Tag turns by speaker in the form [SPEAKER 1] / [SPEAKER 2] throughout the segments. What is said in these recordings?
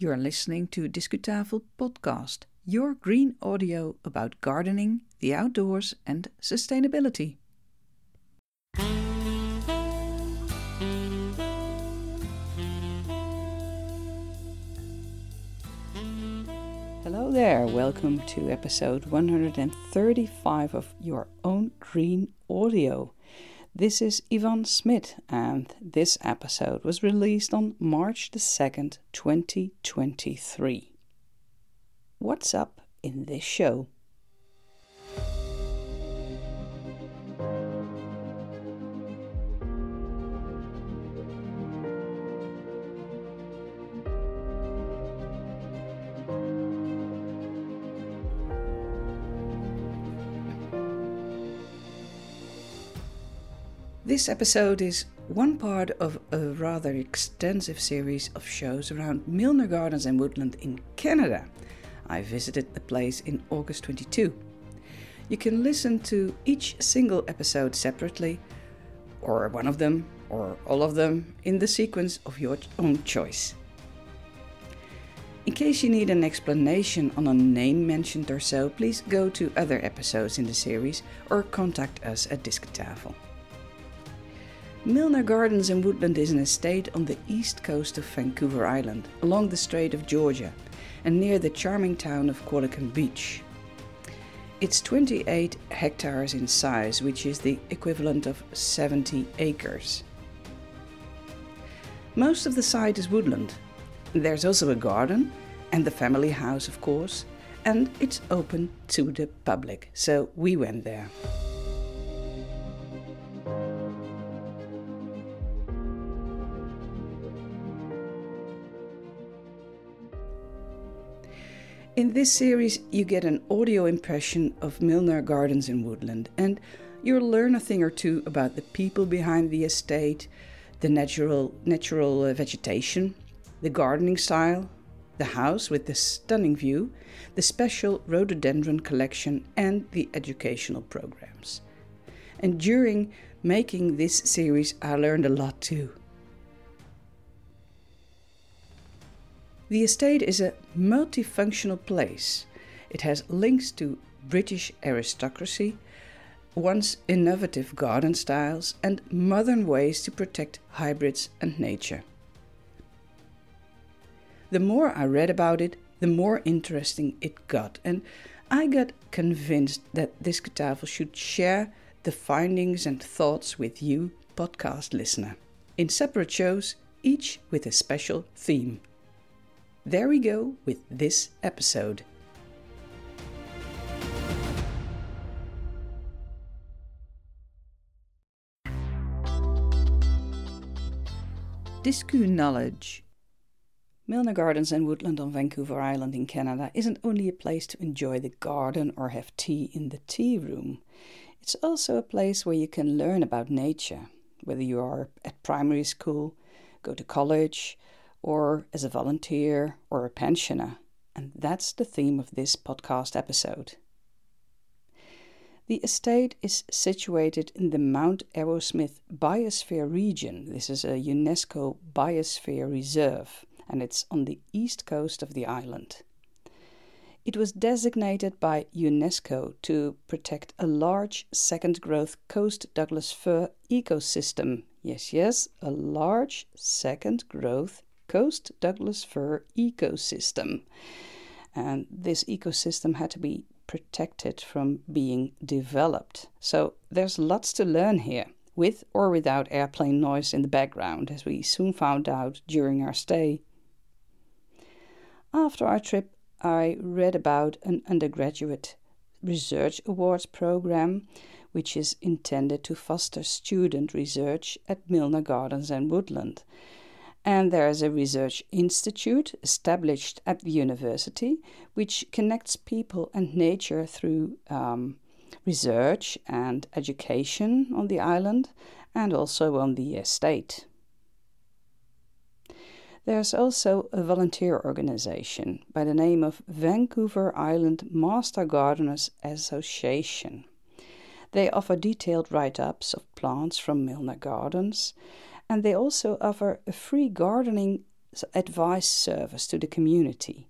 [SPEAKER 1] You're listening to Discutafel Podcast, your green audio about gardening, the outdoors, and sustainability. Hello there, welcome to episode 135 of Your Own Green Audio. This is Yvonne Smith, and this episode was released on March the 2nd, 2023. What's up in this show? This episode is one part of a rather extensive series of shows around Milner Gardens and Woodland in Canada. I visited the place in August 22. You can listen to each single episode separately, or one of them, or all of them, in the sequence of your own choice. In case you need an explanation on a name mentioned or so, please go to other episodes in the series or contact us at Discutafel. Milner Gardens and Woodland is an estate on the east coast of Vancouver Island, along the Strait of Georgia, and near the charming town of Qualicum Beach. It's 28 hectares in size, which is the equivalent of 70 acres. Most of the site is woodland. There's also a garden, and the family house, of course, and it's open to the public, so we went there. In this series, you get an audio impression of Milner Gardens in Woodland, and you'll learn a thing or two about the people behind the estate, the natural natural uh, vegetation, the gardening style, the house with the stunning view, the special rhododendron collection, and the educational programs. And during making this series, I learned a lot too. The estate is a multifunctional place. It has links to British aristocracy, once innovative garden styles, and modern ways to protect hybrids and nature. The more I read about it, the more interesting it got, and I got convinced that this Discutafel should share the findings and thoughts with you, podcast listener, in separate shows, each with a special theme. There we go with this episode. Discu knowledge. Milner Gardens and Woodland on Vancouver Island in Canada isn't only a place to enjoy the garden or have tea in the tea room. It's also a place where you can learn about nature, whether you are at primary school, go to college, or as a volunteer or a pensioner. And that's the theme of this podcast episode. The estate is situated in the Mount Arrowsmith Biosphere region. This is a UNESCO Biosphere Reserve, and it's on the east coast of the island. It was designated by UNESCO to protect a large second growth coast Douglas fir ecosystem. Yes, yes, a large second growth coast Douglas fir ecosystem. And this ecosystem had to be protected from being developed. So there's lots to learn here, with or without airplane noise in the background, as we soon found out during our stay. After our trip, I read about an undergraduate research awards program which is intended to foster student research at Milner Gardens and Woodland and there is a research institute established at the university which connects people and nature through um, research and education on the island and also on the estate. There's also a volunteer organization by the name of Vancouver Island Master Gardeners Association. They offer detailed write ups of plants from Milner Gardens and they also offer a free gardening advice service to the community.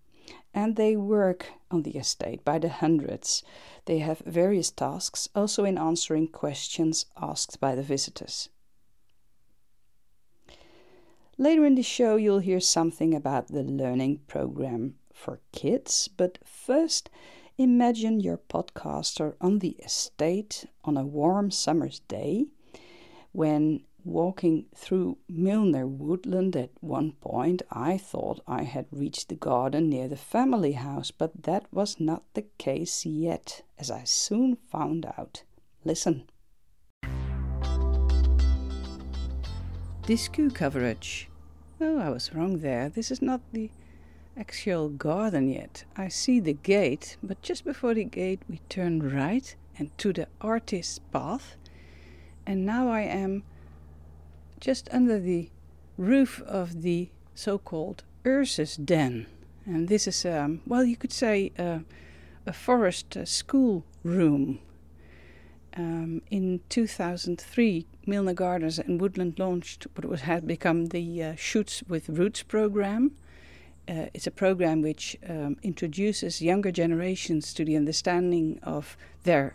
[SPEAKER 1] And they work on the estate by the hundreds. They have various tasks, also in answering questions asked by the visitors. Later in the show, you'll hear something about the learning program for kids, but first, imagine your podcaster on the estate on a warm summer's day when walking through Milner Woodland at one point, I thought I had reached the garden near the family house, but that was not the case yet, as I soon found out. Listen. Discu coverage. Oh, I was wrong there. This is not the actual garden yet. I see the gate, but just before the gate we turn right and to the artist's path. And now I am just under the roof of the so called Ursus Den. And this is, um, well, you could say uh, a forest uh, school room. Um, in 2003, Milner Gardens and Woodland launched what was, had become the uh, Shoots with Roots program. Uh, it's a program which um, introduces younger generations to the understanding of their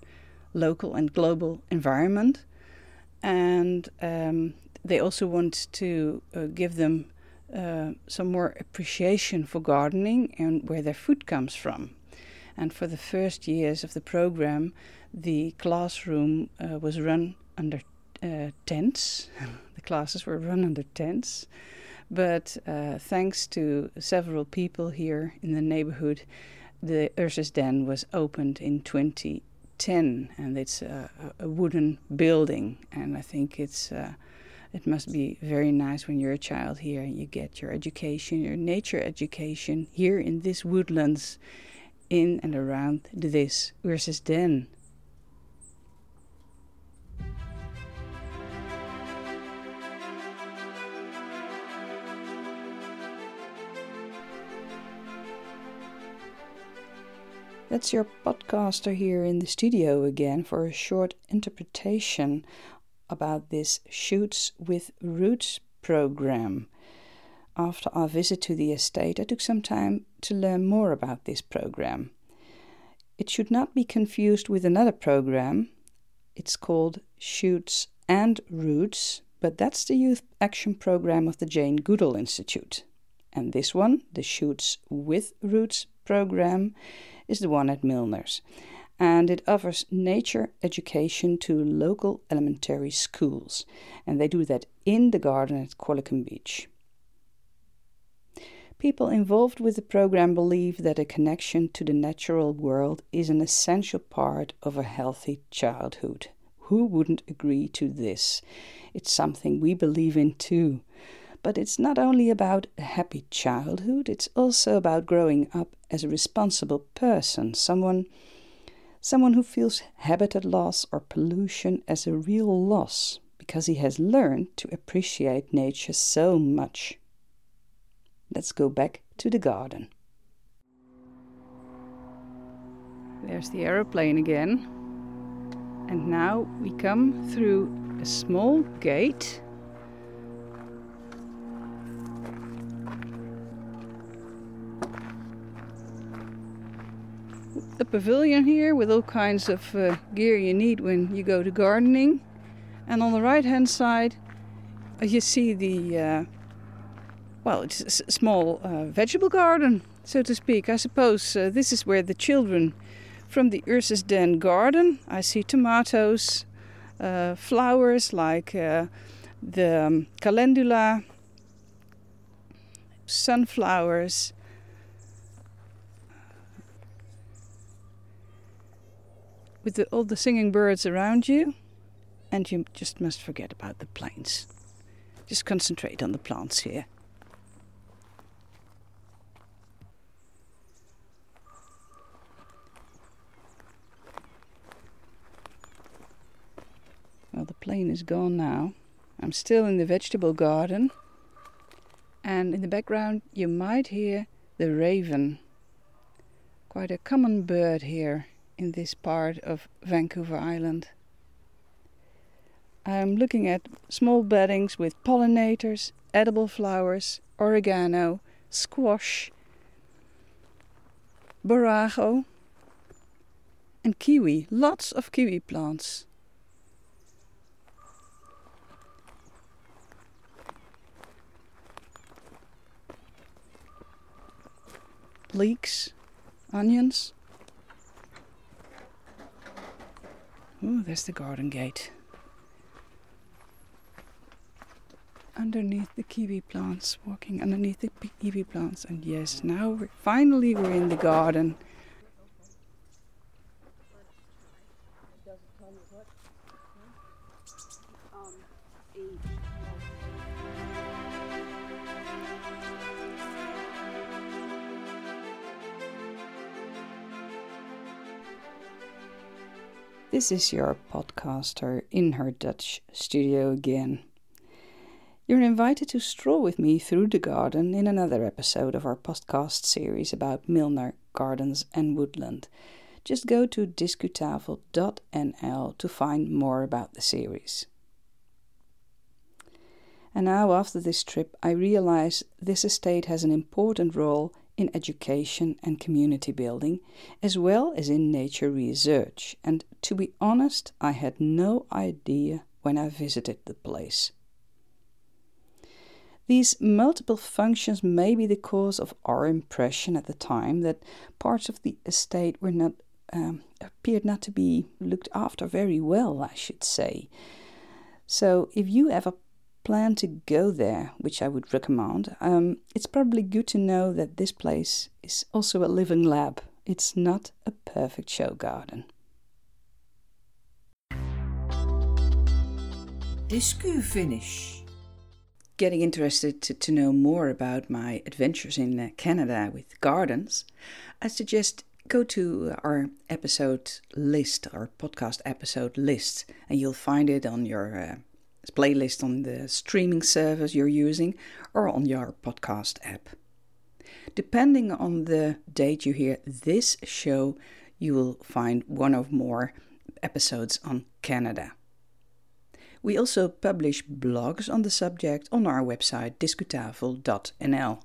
[SPEAKER 1] local and global environment. And um, they also want to uh, give them uh, some more appreciation for gardening and where their food comes from. And for the first years of the program, the classroom uh, was run under uh, tents. the classes were run under tents. But uh, thanks to several people here in the neighborhood, the Ursus Den was opened in 2010, and it's a, a wooden building. And I think it's uh, it must be very nice when you're a child here and you get your education, your nature education here in this woodlands, in and around this Ursus Den. That's your podcaster here in the studio again for a short interpretation about this Shoots with Roots program. After our visit to the estate, I took some time to learn more about this program. It should not be confused with another program. It's called Shoots and Roots, but that's the youth action program of the Jane Goodall Institute. And this one, the Shoots with Roots program, is the one at Milner's and it offers nature education to local elementary schools. And they do that in the garden at Qualicum Beach. People involved with the program believe that a connection to the natural world is an essential part of a healthy childhood. Who wouldn't agree to this? It's something we believe in too. But it's not only about a happy childhood, it's also about growing up as a responsible person, someone someone who feels habitat loss or pollution as a real loss because he has learned to appreciate nature so much. Let's go back to the garden. There's the aeroplane again. And now we come through a small gate a pavilion here with all kinds of uh, gear you need when you go to gardening. And on the right hand side, uh, you see the, uh, well, it's a small uh, vegetable garden, so to speak. I suppose uh, this is where the children from the Ursus Den garden, I see tomatoes, uh, flowers like the um, calendula, sunflowers with the, all the singing birds around you, and you just must forget about the planes. Just concentrate on the plants here. Well, the plane is gone now. I'm still in the vegetable garden, and in the background, you might hear the raven. Quite a common bird here in this part of Vancouver Island. I'm looking at small beddings with pollinators, edible flowers, oregano, squash, borrago, and kiwi. Lots of kiwi plants. Leeks, onions. Oh, there's the garden gate. Underneath the kiwi plants, walking underneath the kiwi plants, and yes, now we're, finally we're in the garden. This is your podcaster in her Dutch studio again. You're invited to stroll with me through the garden in another episode of our podcast series about Milner Gardens and Woodland. Just go to discutafel.nl to find more about the series. And now, after this trip, I realize this estate has an important role in education and community building, as well as in nature research. And to be honest, I had no idea when I visited the place. These multiple functions may be the cause of our impression at the time that parts of the estate were not um, appeared not to be looked after very well, I should say. So, if you ever plan to go there, which I would recommend, um, it's probably good to know that this place is also a living lab. It's not a perfect show garden.
[SPEAKER 2] Discu finish.
[SPEAKER 1] Getting interested to, to know more about my adventures in uh, Canada with gardens, I suggest go to our episode list, our podcast episode list, and you'll find it on your uh, playlist on the streaming service you're using or on your podcast app. Depending on the date you hear this show, you will find one or more episodes on Canada. We also publish blogs on the subject on our website discutafel.nl.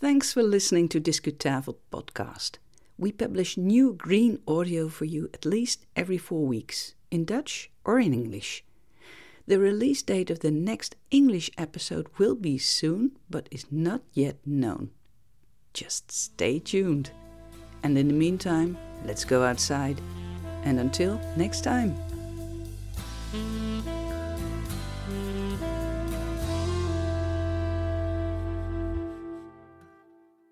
[SPEAKER 1] Thanks for listening to Discutafel podcast. We publish new green audio for you at least every four weeks, in Dutch or in English. The release date of the next English episode will be soon, but is not yet known. Just stay tuned. And in the meantime, let's go outside. And until next time.